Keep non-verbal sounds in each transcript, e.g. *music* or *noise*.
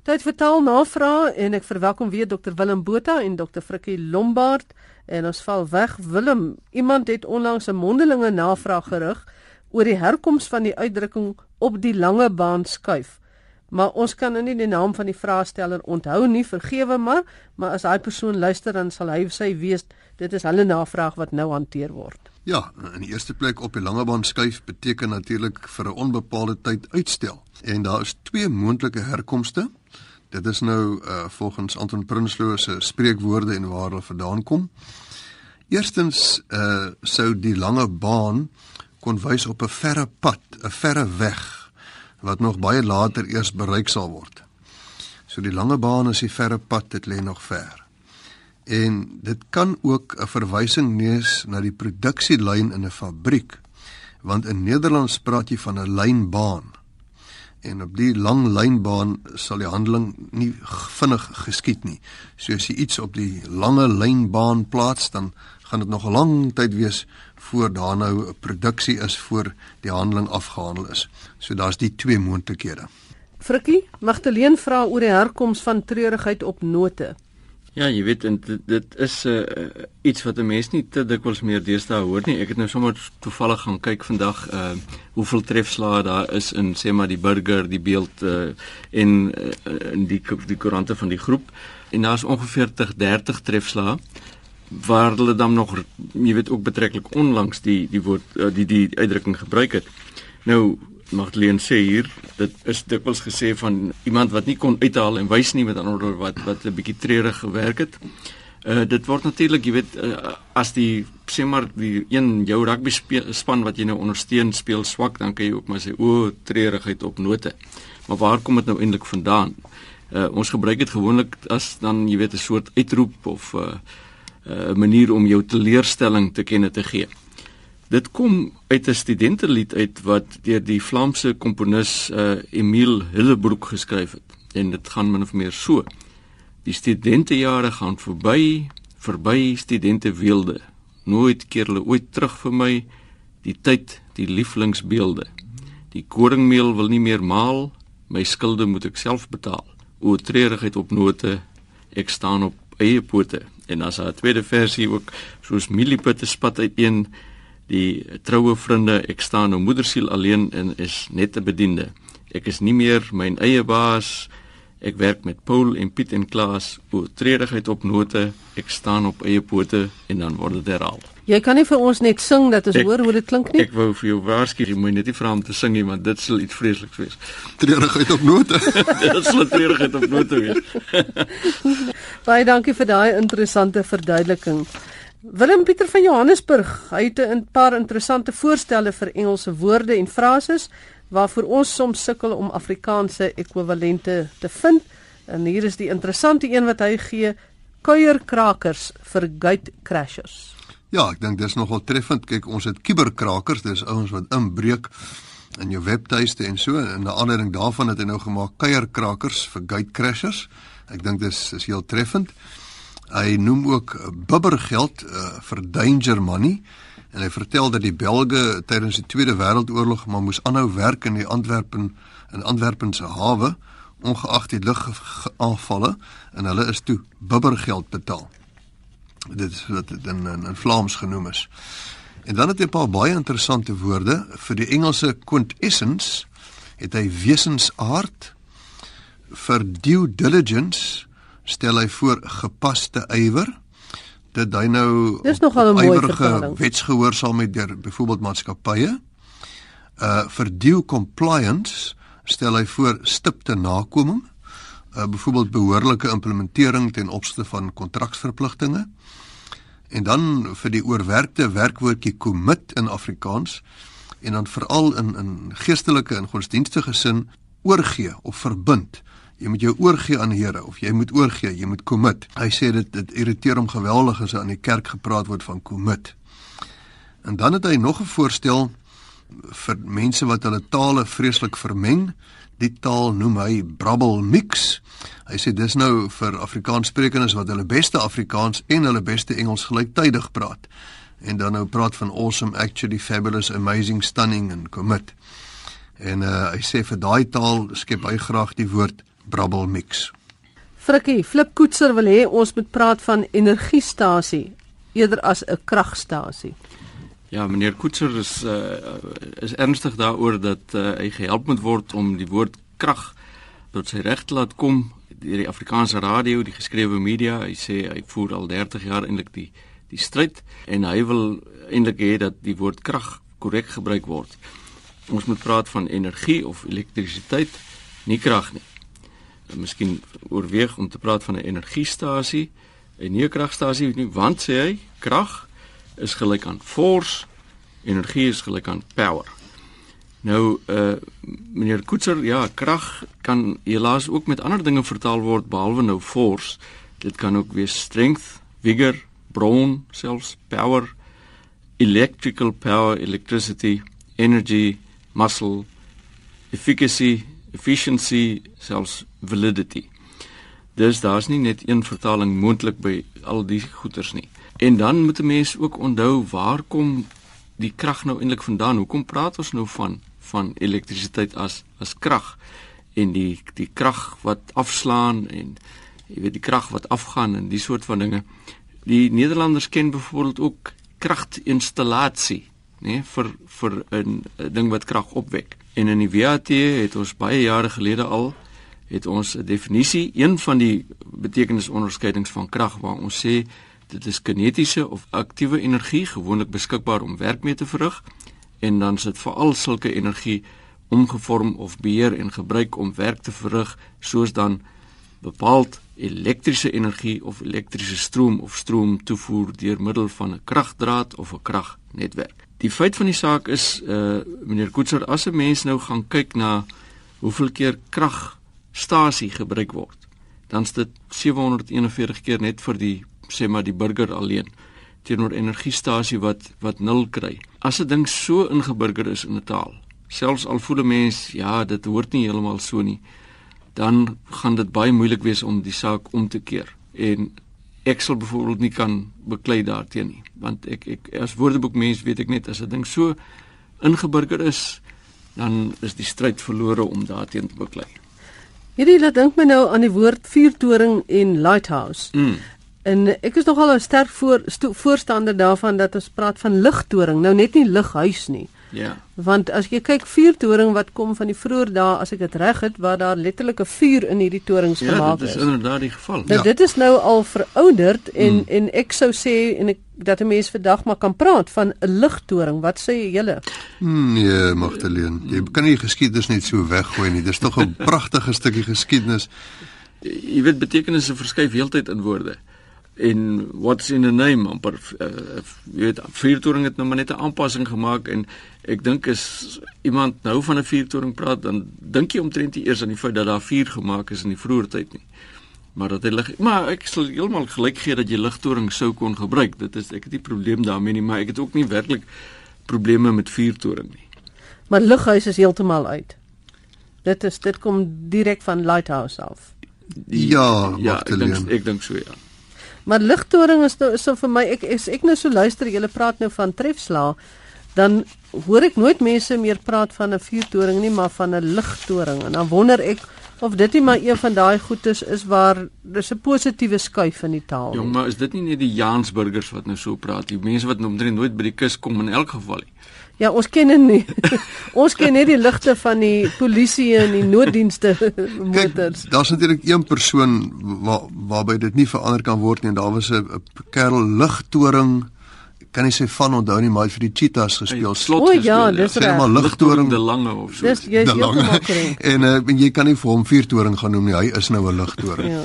Tyd vir taal navraag en ek verwelkom weer Dr Willem Botha en Dr Frikkie Lombard. En ons val weg. Willem iemand het onlangs 'n mondelinge navraag gerig oor die herkoms van die uitdrukking op die lange baan skuif. Maar ons kan nou nie die naam van die vraesteller onthou nie vergewe maar. Maar as daai persoon luister dan sal hy sy weet dit is hulle navraag wat nou hanteer word. Ja, in die eerste plek op die lange baan skuif beteken natuurlik vir 'n onbepaalde tyd uitstel. En daar is twee moontlike herkomste. Dit is nou uh volgens Anton Prinsloo se spreekwoorde en waar hulle vandaan kom. Eerstens uh sou die lange baan kon wys op 'n verre pad, 'n verre weg wat nog baie later eers bereik sal word. So die lange baan is die verre pad, dit lê nog ver. En dit kan ook 'n verwysing nees na die produksielyn in 'n fabriek, want in Nederlands praat jy van 'n lynbaan en op die lang lynbaan sal die handeling nie vinnig geskied nie. So as jy iets op die lange lynbaan plaas, dan gaan dit nog 'n lang tyd wees voor daar nou 'n produksie is voor die handeling afgehandel is. So daar's die twee moontlikhede. Frikkie, Magdalene vra oor die herkoms van treurigheid op note. Ja, jy weet en dit, dit is uh, iets wat 'n mens nie te dikwels meer deesdae hoor nie. Ek het nou sommer toevallig gaan kyk vandag uh hoeveel trefslae daar is in sê maar die burger, die beeld uh en uh, in die die koerante van die groep en daar's ongeveer 30 trefslae waar hulle dan nog jy weet ook betreklik onlangs die die woord uh, die die uitdrukking gebruik het. Nou Magdalene sê hier dit is dikwels gesê van iemand wat nie kon uithaal en wys nie met ander wat wat 'n bietjie treurig gewerk het. Uh dit word natuurlik, jy weet, uh, as die sê maar die een jou rugby span wat jy nou ondersteun speel swak, dan kan jy ook maar sê o, treurigheid op note. Maar waar kom dit nou eintlik vandaan? Uh ons gebruik dit gewoonlik as dan jy weet 'n soort uitroep of 'n uh, 'n uh, manier om jou teleurstelling te kenne te gee. Dit kom uit 'n studentelied uit wat deur die Vlaamse komponis uh, Emile Hillebroek geskryf het. En dit gaan min of meer so: Die studentejare gaan verby, verby studenteweelde. Nooit keer hulle ooit terug vir my die tyd, die lieflingsbeelde. Die koringmeel wil nie meer maal, my skulde moet ek self betaal. O treurigheid op note, ek staan op eie pote. En as 'n tweede versie ook soos mielieputte spat uiteen die troue vriende, ek staan nou moedersiel alleen en is net 'n bediende. Ek is nie meer my eie baas. Ek werk met Paul en Piet en Klaas, o tredigheid op note, ek staan op eie pote en dan word dit herhaal. Jy kan nie vir ons net sing dat ons ek, hoor hoe dit klink nie. Ek wou vir jou waarsku, jy moet net nie vra om te sing nie, want dit sal iets vreesliks wees. Tredigheid op note. *laughs* dit sal tredigheid op note wees. *laughs* Baie dankie vir daai interessante verduideliking. Willem Pieter van Johannesburg, hy het 'n paar interessante voorstelle vir Engelse woorde en frases waarvoor ons soms sukkel om Afrikaanse ekwivalente te vind. En hier is die interessante een wat hy gee: kuierkrakers vir gate crashers. Ja, ek dink dis nogal treffend. Kyk, ons het kuberkrakers, dis ouens wat inbreek in jou webtuiste en so en 'n ander ding daarvan het hy nou gemaak kuierkrakers vir gate crashers. Ek dink dis is heel treffend. Hy noem ook bibbergeld uh, vir danger money en hy vertel dat die Belge tydens die Tweede Wêreldoorlog maar moes aanhou werk in die Antwerpen in Antwerpen se hawe ongeag die lugaanvalle en hulle is toe bibbergeld betaal. Dit is wat dit in, in in Vlaams genoem is. En dan het hy 'n paar baie interessante woorde vir die Engelse quintessence het hy wesensaard vir due diligence stel hy voor gepaste ywer dit hy nou Dis nogal 'n mooi vertaling. Wetsgehoorsaamheid deur byvoorbeeld maatskappye. Uh vir due compliance stel hy voor stipte nakoming. Uh byvoorbeeld behoorlike implementering ten opsigte van kontraksverpligtinge. En dan vir die oorwerkte werkwoordjie commit in Afrikaans en dan veral in in geestelike en godsdienstige sin oorgee of verbind jy moet jou oorgee aan Here of jy moet oorgee, jy moet commit. Hy sê dit dit irriteer hom geweldig as aan die kerk gepraat word van commit. En dan het hy nog 'n voorstel vir mense wat hulle tale vreeslik vermeng. Die taal noem hy brabbel mix. Hy sê dis nou vir Afrikaanssprekendes wat hulle beste Afrikaans en hulle beste Engels gelyktydig praat. En dan nou praat van awesome, actually fabulous, amazing, stunning en commit. En uh, hy sê vir daai taal skep hy graag die woord Brabbel mix. Frikkie, Flip Koetser wil hê ons moet praat van energiestasie eerder as 'n kragstasie. Ja, meneer Koetser is uh, is ernstig daaroor dat uh, hy gehelp moet word om die woord krag tot sy reg te laat kom deur die Afrikaanse radio, die geskrewe media. Hy sê hy voer al 30 jaar eintlik die die stryd en hy wil eintlik hê dat die woord krag korrek gebruik word. Ons moet praat van energie of elektrisiteit, nie krag nie. Miskien oorweeg om te praat van 'n energiestasie en nie 'n kragstasie nie, want sê hy, krag is gelyk aan force, energie is gelyk aan power. Nou uh meneer Koetser, ja, krag kan helaas ook met ander dinge vertaal word behalwe nou force. Dit kan ook wees strength, vigor, brawn, selfs power, electrical power, electricity, energy, muscle, efficacy, efficiency, selfs validity. Dis daar's nie net een vertaling moontlik by al die goeters nie. En dan moet 'n mens ook onthou waar kom die krag nou eintlik vandaan? Hoekom praat ons nou van van elektrisiteit as as krag en die die krag wat afslaan en jy weet die krag wat afgaan en die soort van dinge. Die Nederlanders ken byvoorbeeld ook kragtinstallasie, nê, vir vir 'n ding wat krag opwek. En in die WAT het ons baie jare gelede al het ons 'n definisie, een van die betekenisonderskeidings van krag waar ons sê dit is kinetiese of aktiewe energie gewoonlik beskikbaar om werk mee te verrig en dan sit veral sulke energie omgevorm of beheer en gebruik om werk te verrig soos dan bepaald elektriese energie of elektriese stroom of stroom toevoer deur middel van 'n kragdraad of 'n kragnetwerk. Die feit van die saak is uh meneer Koetser as 'n mens nou gaan kyk na hoeveel keer kragstasie gebruik word, dan is dit 741 keer net vir die sê maar die burger alleen teenoor energiestasie wat wat nul kry. As 'n ding so ingeburger is in 'n taal, selfs al voel 'n mens ja, dit hoort nie heeltemal so nie, dan gaan dit baie moeilik wees om die saak om te keer. En ek sal byvoorbeeld nie kan beklei daarteen nie, want ek ek as woordeboekmens weet ek net as 'n ding so ingeburger is, dan is die stryd verlore om daarteen te beklei. Hierdie laat dink my nou aan die woord vuurtoring en lighthouse. Mm. En ek is nogal 'n sterk voor, voorstander daarvan dat ons praat van ligtoring, nou net nie lighuis nie. Ja. Want as jy kyk vuurtoring wat kom van die vroeë dae as ek dit reg het waar daar letterlik 'n vuur in hierdie torings Ja, gemaak dit is is. inderdaad die geval. Nou Ja. dit is nou al verouderd en Mm. en ek sou sê en ek dat 'n mens vandag maar kan praat van 'n ligtoring. Wat sê julle? Nee, Magdalene, jy kan nie geskiedenis net so weggooi nie. Dis tog 'n *laughs* pragtige stukkie geskiedenis. jy weet betekenisse verskuif heeltyd in woorde. En what's in a name amper uh, jy weet vuurtoring het nou maar net 'n aanpassing gemaak en ek dink as iemand nou van 'n vuurtoring praat dan dink jy omtrent nie eers aan die feit dat daar vuur gemaak is in die vroeë tyd nie. Maar dat hy lig maar ek sal heeltemal gelyk gee dat jy ligtoring sou kon gebruik. Dit is ek het nie probleem daarmee nie, maar ek het ook nie werklik probleme met vuurtoring nie. Maar lighuis is heeltemal uit. Dit is dit kom direk van lighthouse af. Ja, ja, ek dink ek dink so ja. Maar ligtoring is nou so vir my ek is ek nou so luister julle praat nou van trefsla dan hoor ek nooit mense meer praat van 'n vuurtoring nie maar van 'n ligtoring en dan wonder ek of dit nie maar een van daai goedes is waar dis 'n positiewe skuif in die taal. Jong, nie. maar is dit nie net die Jaansburgers wat nou so praat? Die mense wat omtrent nooit by die kus kom in elk geval nie. Ja, ons ken dit nie. *laughs* ons ken net die ligte van die polisie en die nooddienste *laughs* motors. Daar's natuurlik een persoon waar waarby dit nie verander kan word nie. En daar was 'n kerel ligtoring kan nie sy van onthou nie, maar hy het vir die Cheetahs gespeel. Slot O, ja, dis Sê reg. maar ligtoring de lange of so. Dis jy's heeltemal korrek. *laughs* En uh, en jy kan nie vir hom vuurtoring gaan noem nie. Hy is nou 'n ligtoring. Ja.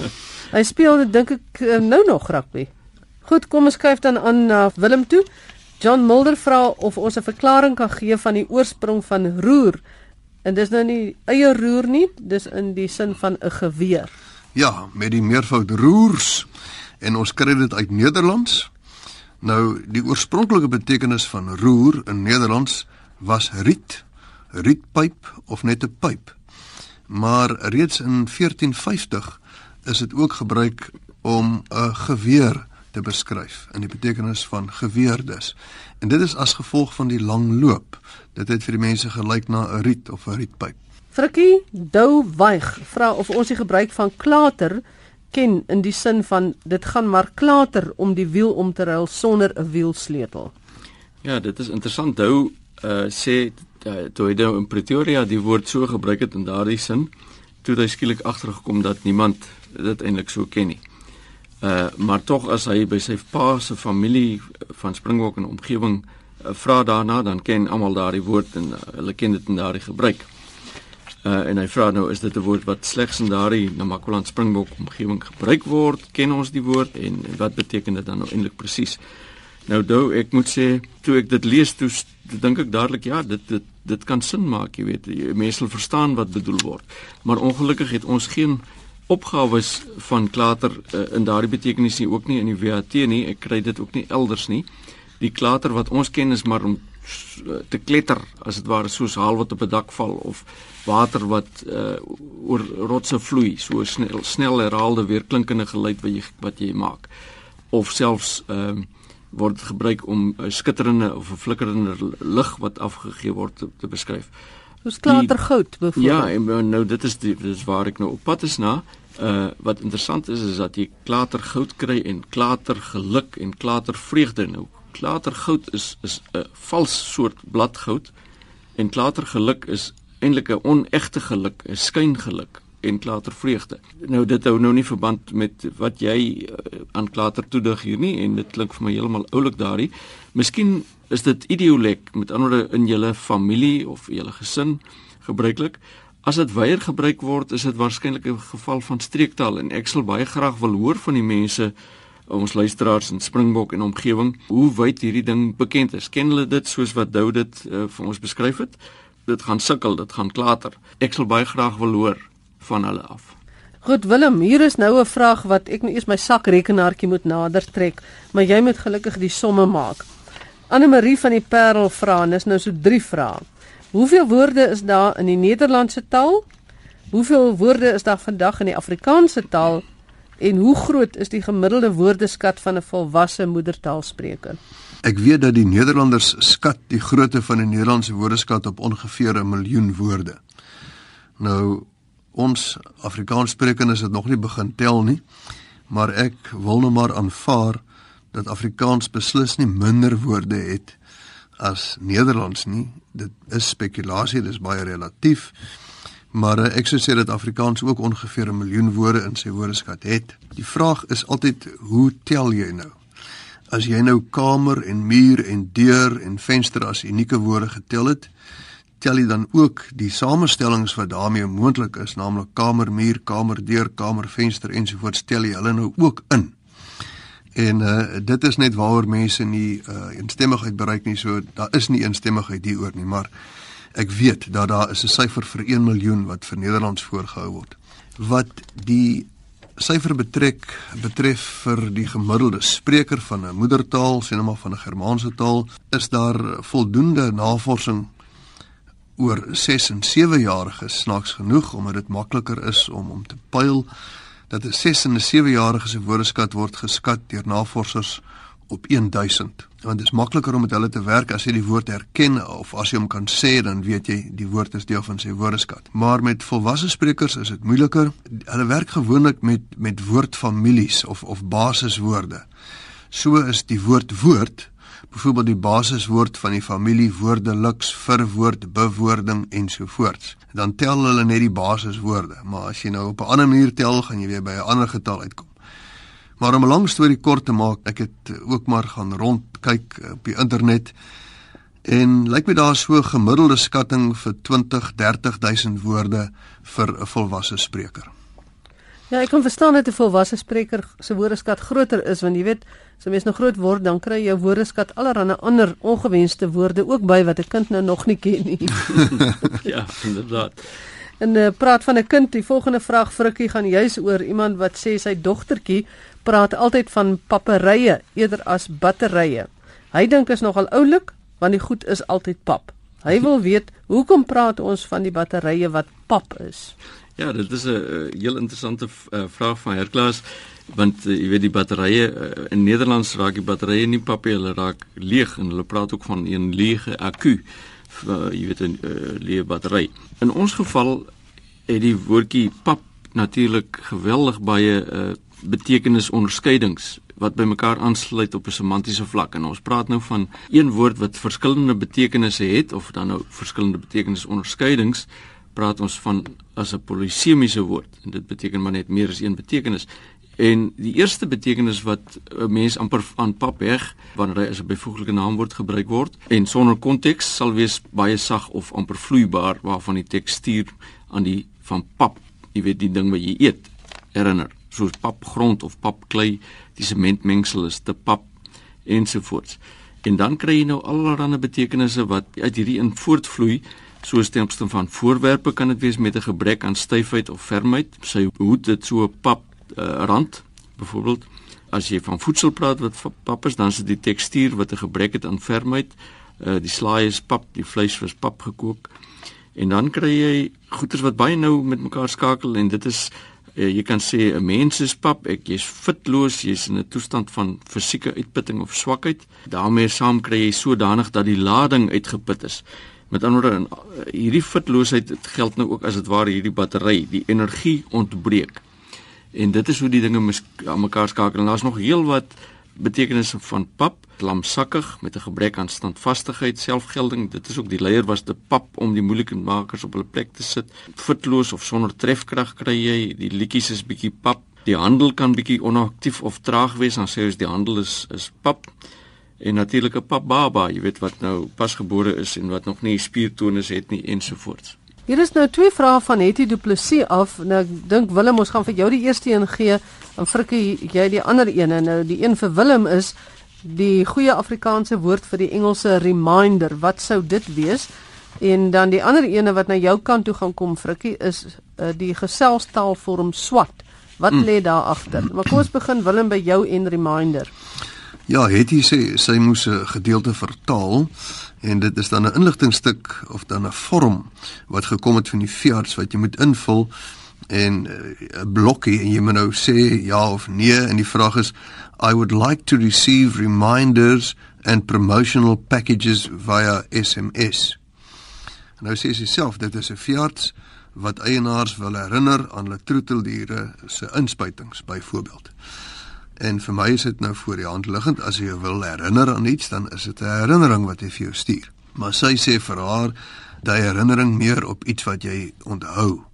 Hy speel dit dink ek eh, nou nog rugby. Goed, kom ons skuif dan aan na Willem toe. John Mulder vra of ons 'n verklaring kan gee van die oorsprong van roer. En dis nou nie eie roer nie, dis in die sin van 'n geweer. Ja, met die meervoud roers en ons kry dit uit Nederlands. Nou die oorspronklike betekenis van roer in Nederlands was riet, rietpyp of net 'n pyp. Maar reeds in 1450 is dit ook gebruik om 'n geweer te beskryf in die betekenis van geweerdes. En dit is as gevolg van die lang loop. Dit het vir die mense gelyk na 'n riet of 'n rietpyp. Frikkie Dou Weig vra of ons die gebruik van klater ken in die sin van dit gaan maar klater om die wiel om te ruil sonder 'n wielsleutel. Ja, dit is interessant. Dou uh, sê uh, toe hy nou in Pretoria die woord so gebruik het in daardie sin, toe hy skielik agtergekom dat niemand dit eintlik so ken nie. Uh maar tog as hy by sy pa se familie van Springbok en omgewing uh, vra daarna, dan ken almal daardie woord en uh, hulle ken dit in daardie gebruik. Uh en hy vra nou is dit 'n woord wat slegs in daardie Namakwaland Springbok omgewing gebruik word? Ken ons die woord en, en wat beteken dit dan nou eintlik presies? Nou dou ek moet sê toe ek dit lees toe dink ek dadelik ja, dit dit dit kan sin maak, jy weet, mense sal verstaan wat bedoel word. Maar ongelukkig het ons geen opgawes van klater uh, in daardie betekenis nie ook nie in die WAT nie. Ek kry dit ook nie elders nie. Die klater wat ons ken is maar om uh, te kletter as dit ware soos haal wat op 'n dak val of water wat uh, oor rotse vloei, so snel snel herhaalde weerklinkende geluid wat jy wat jy maak. Of selfs ehm uh, word gebruik om 'n skitterende of 'n flikkerende lig wat afgegee word te, te beskryf. Soos klatergoud byvoorbeeld. Ja, en nou dit is die dit is waar ek nou op pad is na. Uh wat interessant is is dat jy klatergoud kry en klatergeluk en klatervreugde nou. Klatergoud is is 'n vals soort bladgoud en klatergeluk is eintlik 'n onegte geluk, 'n skyngeluk en klatervreugde. Nou dit hou nou nie verband met wat jy uh, aan klater toedig hier nie en dit klink vir my heeltemal oulik daarin. Miskien is dit idiolek met ander woorde in julle familie of julle gesin gebruiklik. As dit weier gebruik word, is dit waarskynlik 'n geval van streektaal en ek sal baie graag wil hoor van die mense ons luisteraars in Springbok en omgewing hoe wyd hierdie ding bekend is. Ken hulle dit soos wat Dou dit uh, vir ons beskryf het? Dit gaan sukkel, dit gaan klater. Ek sal baie graag wil hoor van hulle af. Goed Willem, hier is nou 'n vraag wat ek nou eers my sakrekenaartjie moet nader trek, maar jy moet gelukkig die somme maak. Anne Marie van die Parel vra en is nou so drie vrae. Hoeveel woorde is daar in die Nederlandse taal? Hoeveel woorde is daar vandag in die Afrikaanse taal? En hoe groot is die gemiddelde woordeskat van 'n volwasse moedertaalspreker? Ek weet dat die Nederlanders skat die grootte van die Nederlandse woordeskat op ongeveer 'n miljoen woorde. Nou ons Afrikaanssprekendes het nog nie begin tel nie, maar ek wil nou maar aanvaar dat Afrikaans beslis nie minder woorde het as Nederlands nie. Dit is spekulasie, dis baie relatief. Maar uh, ek sou sê dat Afrikaans ook ongeveer 'n miljoen woorde in sy woordeskat het. Die vraag is altyd hoe tel jy nou? As jy nou kamer en muur en deur en venster as unieke woorde getel het, tel jy dan ook die samestellings wat daarmee moontlik is, naamlik kamer, muur, kamer, deur, kamer, venster ensovoorts, tel jy hulle nou ook in? En uh dit is net waaroor mense nie uh eensstemmigheid bereik nie. So daar is nie eensstemmigheid hieroor nie, maar ek weet dat daar is 'n syfer vir 1 miljoen wat vir Nederlands voorgehou word. Wat die syfer betrek betref vir die gemiddelde spreker van 'n moedertaal, sê nou maar van 'n Germaanse taal, is daar voldoende navorsing oor 6 en 7 jariges snaaks genoeg omdat dit makliker is om om te pyl dat 'n 6 en 'n 7 jarige se woordeskat word geskat deur navorsers op 1000. Want dit is makliker om met hulle te werk as jy die woord herken of as jy hom kan sê dan weet jy die woord is deel van sy woordeskat. Maar met volwasse sprekers is dit moeiliker. Hulle werk gewoonlik met met woordfamilies of of basiswoorde. So is die woord woord byvoorbeeld die basiswoord van die familie woordeliks verwoord bewoording ensovoorts dan tel hulle net die basiswoorde maar as jy nou op 'n ander manier tel gaan jy weer by 'n ander getal uitkom. Maar om 'n lang storie kort te maak ek het ook maar gaan rond kyk op die internet en lyk my daar so 'n gemiddelde skatting vir 20 30000 woorde vir 'n volwasse spreker Ja, ek kan verstaan dat 'n volwasse spreker se woordeskat groter is want jy weet, as 'n mens nou groot word, dan kry jy jou woordeskat allerlei ander ongewenste woorde ook by wat 'n kind nou nog nie ken nie. *laughs* ja, inderdaad. En uh, praat van 'n kind, die volgende vraag Frikkie gaan juis oor iemand wat sê sy dogtertjie praat altyd van papperye eerder as batterye. Hy dink is nogal oulik want die goed is altyd pap. Hy wil weet hoekom praat ons van die batterye wat pap is? Ja, dit is 'n heel interessante uh, vraag van Herklaas want uh, jy weet die batterye uh, in Nederlands raak die batterye nie papie hulle raak leeg en hulle praat ook van 'n leege akku uh, jy weet 'n uh, leë battery. In ons geval het die woordjie pap natuurlik geweldig baie uh, betekenisonderskeidings wat by mekaar aansluit op 'n semantiese vlak en ons praat nou van een woord wat verskillende betekenisse het of dan nou verskillende betekenisonderskeidings praat ons van as 'n polisemiese woord en dit beteken maar net meer as een betekenis en die eerste betekenis wat 'n mens amper aan pap heg wanneer hy as 'n byvoeglike naamwoord gebruik word en sonder konteks sal wees baie sag of amper vloeibaar waarvan die tekstuur aan die van pap jy weet die ding wat jy eet herinner soos papgrond of papklei die sementmengsel is te pap ensovoorts. En dan kry jy nou allerlei betekenisse wat uit hierdie in voortvloei soos ten opsigte van voorwerpe kan dit wees met 'n gebrek aan styfheid of fermheid. Sy hoed dit so 'n pap uh, rand byvoorbeeld. As jy van voedsel praat wat pap is, dan is dit die tekstuur wat 'n gebrek het aan fermheid. Uh, die slaai is pap, die vleis was pap gekook. En dan kry jy goeders wat baie nou met mekaar skakel en dit is uh, jy kan sê 'n mens is pap, ek jy's fitloos, jy's in 'n toestand van fisieke uitputting of swakheid. daarmee saam kry jy sodanig dat die lading uitgeput is. Met ander woorde, uh, hierdie fitloosheid geld nou ook as dit ware hierdie battery, die energie ontbreek. En dit is hoe die dinge aan mekaar skakel. En daar's nog heel wat betekenisse van pap, lamsakkig met 'n gebrek aan standvastigheid, selfgelding. Dit is ook die leier was te pap om die moeilike makers op hulle plek te sit. Fitloos of sonder trefkrag kry jy. Die liedjies is bietjie pap. Die handel kan bietjie onaktief of traag wees, dan sê ons die handel is is pap. En natuurlik 'n pap baba, jy weet wat nou pasgebore is en wat nog nie spiertonus het nie ensovoorts. Hier is nou twee vrae van Hetty Du Plessis af. Nou ek dink Willem ons gaan vir jou die eerste een gee en Frikkie jy die ander een. Nou die een vir Willem is die goeie Afrikaanse woord vir die Engelse reminder. Wat sou dit wees? En dan die ander ene wat na jou kant toe gaan kom Frikkie is uh, die geselstaalvorm swat. Wat mm. lê daar agter? Maar kom ons begin Willem by jou en reminder. Ja, het jy sê sy moes 'n gedeelte vertaal en dit is dan 'n inligtingstuk of dan 'n vorm wat gekom het van die veearts wat jy moet invul en eh, 'n blokkie en jy moet nou sê ja of nee en die vraag is I would like to receive reminders and promotional packages via SMS. Nou sê sy self dit is 'n veearts wat eienaars wil herinner aan hulle troeteldiere se inspuitings byvoorbeeld. En vir my is dit nou voor die hand liggend as jy wil herinner aan iets dan is dit 'n herinnering wat hy vir jou stuur. Maar sy sê vir haar dat herinnering meer op iets wat jy onthou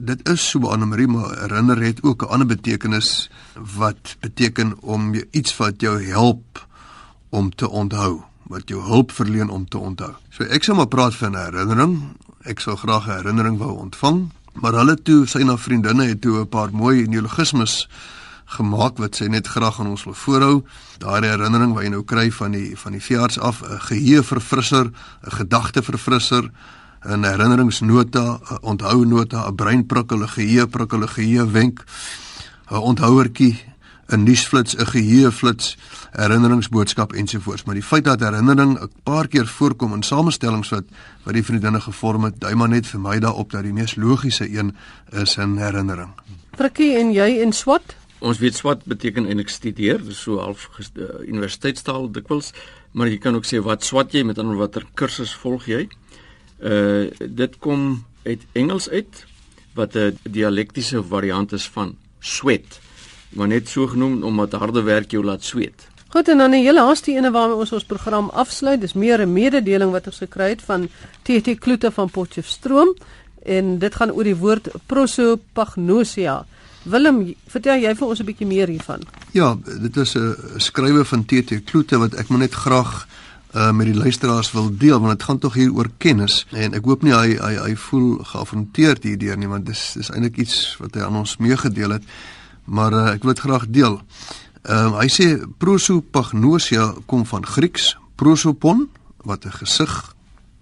dit is so Annelie maar herinner het ook 'n ander betekenis wat beteken om iets wat jou help om te onthou wat jou hulp verleen om te onthou. So ek sou maar praat van 'n herinnering. Ek sou graag 'n herinnering wou ontvang, maar hulle toe sy na vriendinne het toe 'n paar mooi neologismes gemaak wat sy net graag aan ons wil voorhou. Daardie herinnering wat jy nou kry van die van die veearts af, 'n geheueverfrisser, 'n gedagteverfrisser, 'n herinneringsnota, 'n onthounota, 'n breinprikkel, 'n geheueprikkel, 'n geheuewenk, 'n onthouertjie, 'n nuusflits, 'n geheueflits, herinneringsboodskap ensovoorts. Maar die feit dat herinnering 'n paar keer voorkom in samestellings wat wat die vriendinne gevorm het, dui maar net vir my daarop dat die mees logiese een is 'n herinnering. Frikkie en jy in swat? Ons weet swat beteken eintlik studeer, dis so half uh, universiteitstaal dikwels, maar jy kan ook sê wat swat jy met ander watter kursus volg jy? Uh dit kom uit Engels uit wat 'n dialektiese variant is van sweat. Maar net so genoem omdat harde werk jou laat sweet. Goed en dan 'n hele laaste ene waarmee ons ons program afsluit. Dis meer 'n mededeling wat ons gekry het van TT Kloete van Potchefstroom en dit gaan oor die woord prosopagnosia. Willem, vertel jy vir ons 'n bietjie meer hiervan? Ja, dit is 'n skrywe van TT Kloete wat ek moet net graag uh met die luisteraars wil deel want dit gaan tog hier oor kennis en ek hoop nie hy hy hy voel geaffronteerd hierdeur nie want dis dis eintlik iets wat hy aan ons meegedeel het maar uh, ek wil dit graag deel. Ehm uh, hy sê prosopagnosia kom van Grieks prosopon wat 'n gesig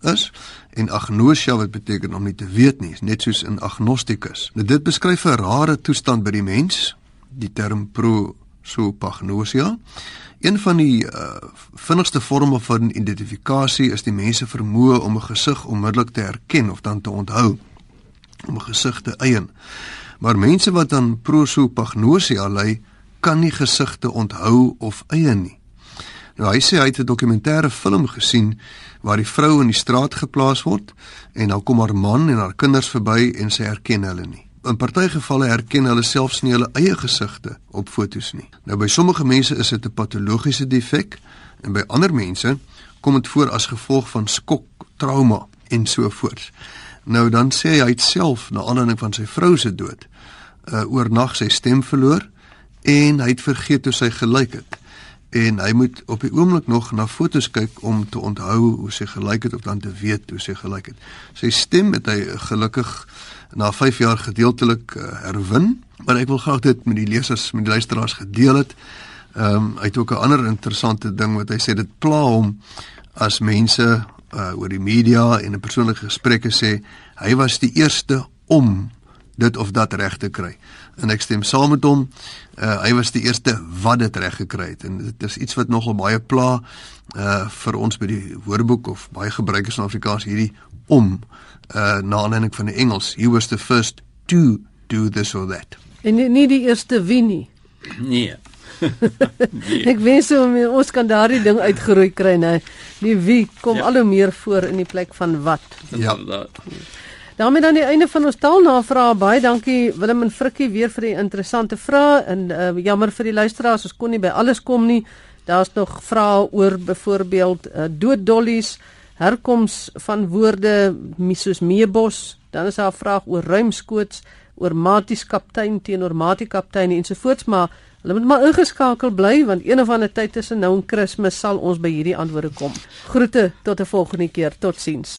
is en agnosia wat beteken om nie te weet nie net soos in agnostikus. Nou dit beskryf 'n rare toestand by die mens die term prosopagnosia Een van die uh, vinnigste vorme van identifikasie is die mense vermoë om 'n gesig onmiddellik te herken of dan te onthou om 'n gesig te eien. Maar mense wat aan prosopagnosia ly, kan nie gesigte onthou of eien nie. Nou hy sê hy het 'n dokumentêre film gesien waar die vrou in die straat geplaas word en dan kom haar man en haar kinders verby en sy herken hulle nie. In party gevalle herken hulle selfs nie hulle eie gesigte op fotos nie. Nou by sommige mense is dit 'n patologiese defek en by ander mense kom dit voor as gevolg van skok, trauma en so voort. Nou dan sê hy hy self na aanleiding van sy vrou se dood uh oornag sy stem verloor en hy het vergeet hoe sy gelyk het en hy moet op die oomblik nog na fotos kyk om te onthou hoe sy gelyk het of dan te weet hoe sy gelyk het. Sy stem het hy gelukkig na 5 jaar gedeeltelik uh, herwin, maar ek wil graag dit met die lesers, met die luisteraars gedeel het. Ehm um, hy het ook 'n ander interessante ding wat hy sê dit pla hom as mense uh, oor die media en in persoonlike gesprekke sê hy was die eerste om dit of dat reg te kry. En ek stem saam met hom. Uh, hy was die eerste wat dit reg gekry het en dit is iets wat nogal baie pla uh vir ons by die Woordeboek of baie gebruikers in Afrikaans hierdie om uh na aanleiding van die Engels. He was the first to do this or that. En nie, nie die eerste wie nie. Nee. *laughs* nee. Ek wens ons kan daardie ding uitgeroei kry nou. Die wie kom ja. al hoe meer voor in die plek van wat. Ja. Daarmee dan die einde van ons taalnavraag. Baie dankie Willem en Frikkie weer vir die interessante vrae en uh, jammer vir die luisteraars, ons kon nie by alles kom nie. Daar's nog vrae oor byvoorbeeld uh, dooddollies, herkoms van woorde soos meebos, dan is daar 'n vraag oor ruimskoots, oor maties kaptein teenoor matie kaptein ensovoorts, maar hulle moet maar ingeskakel bly want een of ander tyd tussen nou en Kersfees sal ons by hierdie antwoorde kom. Groete tot 'n volgende keer. Totsiens.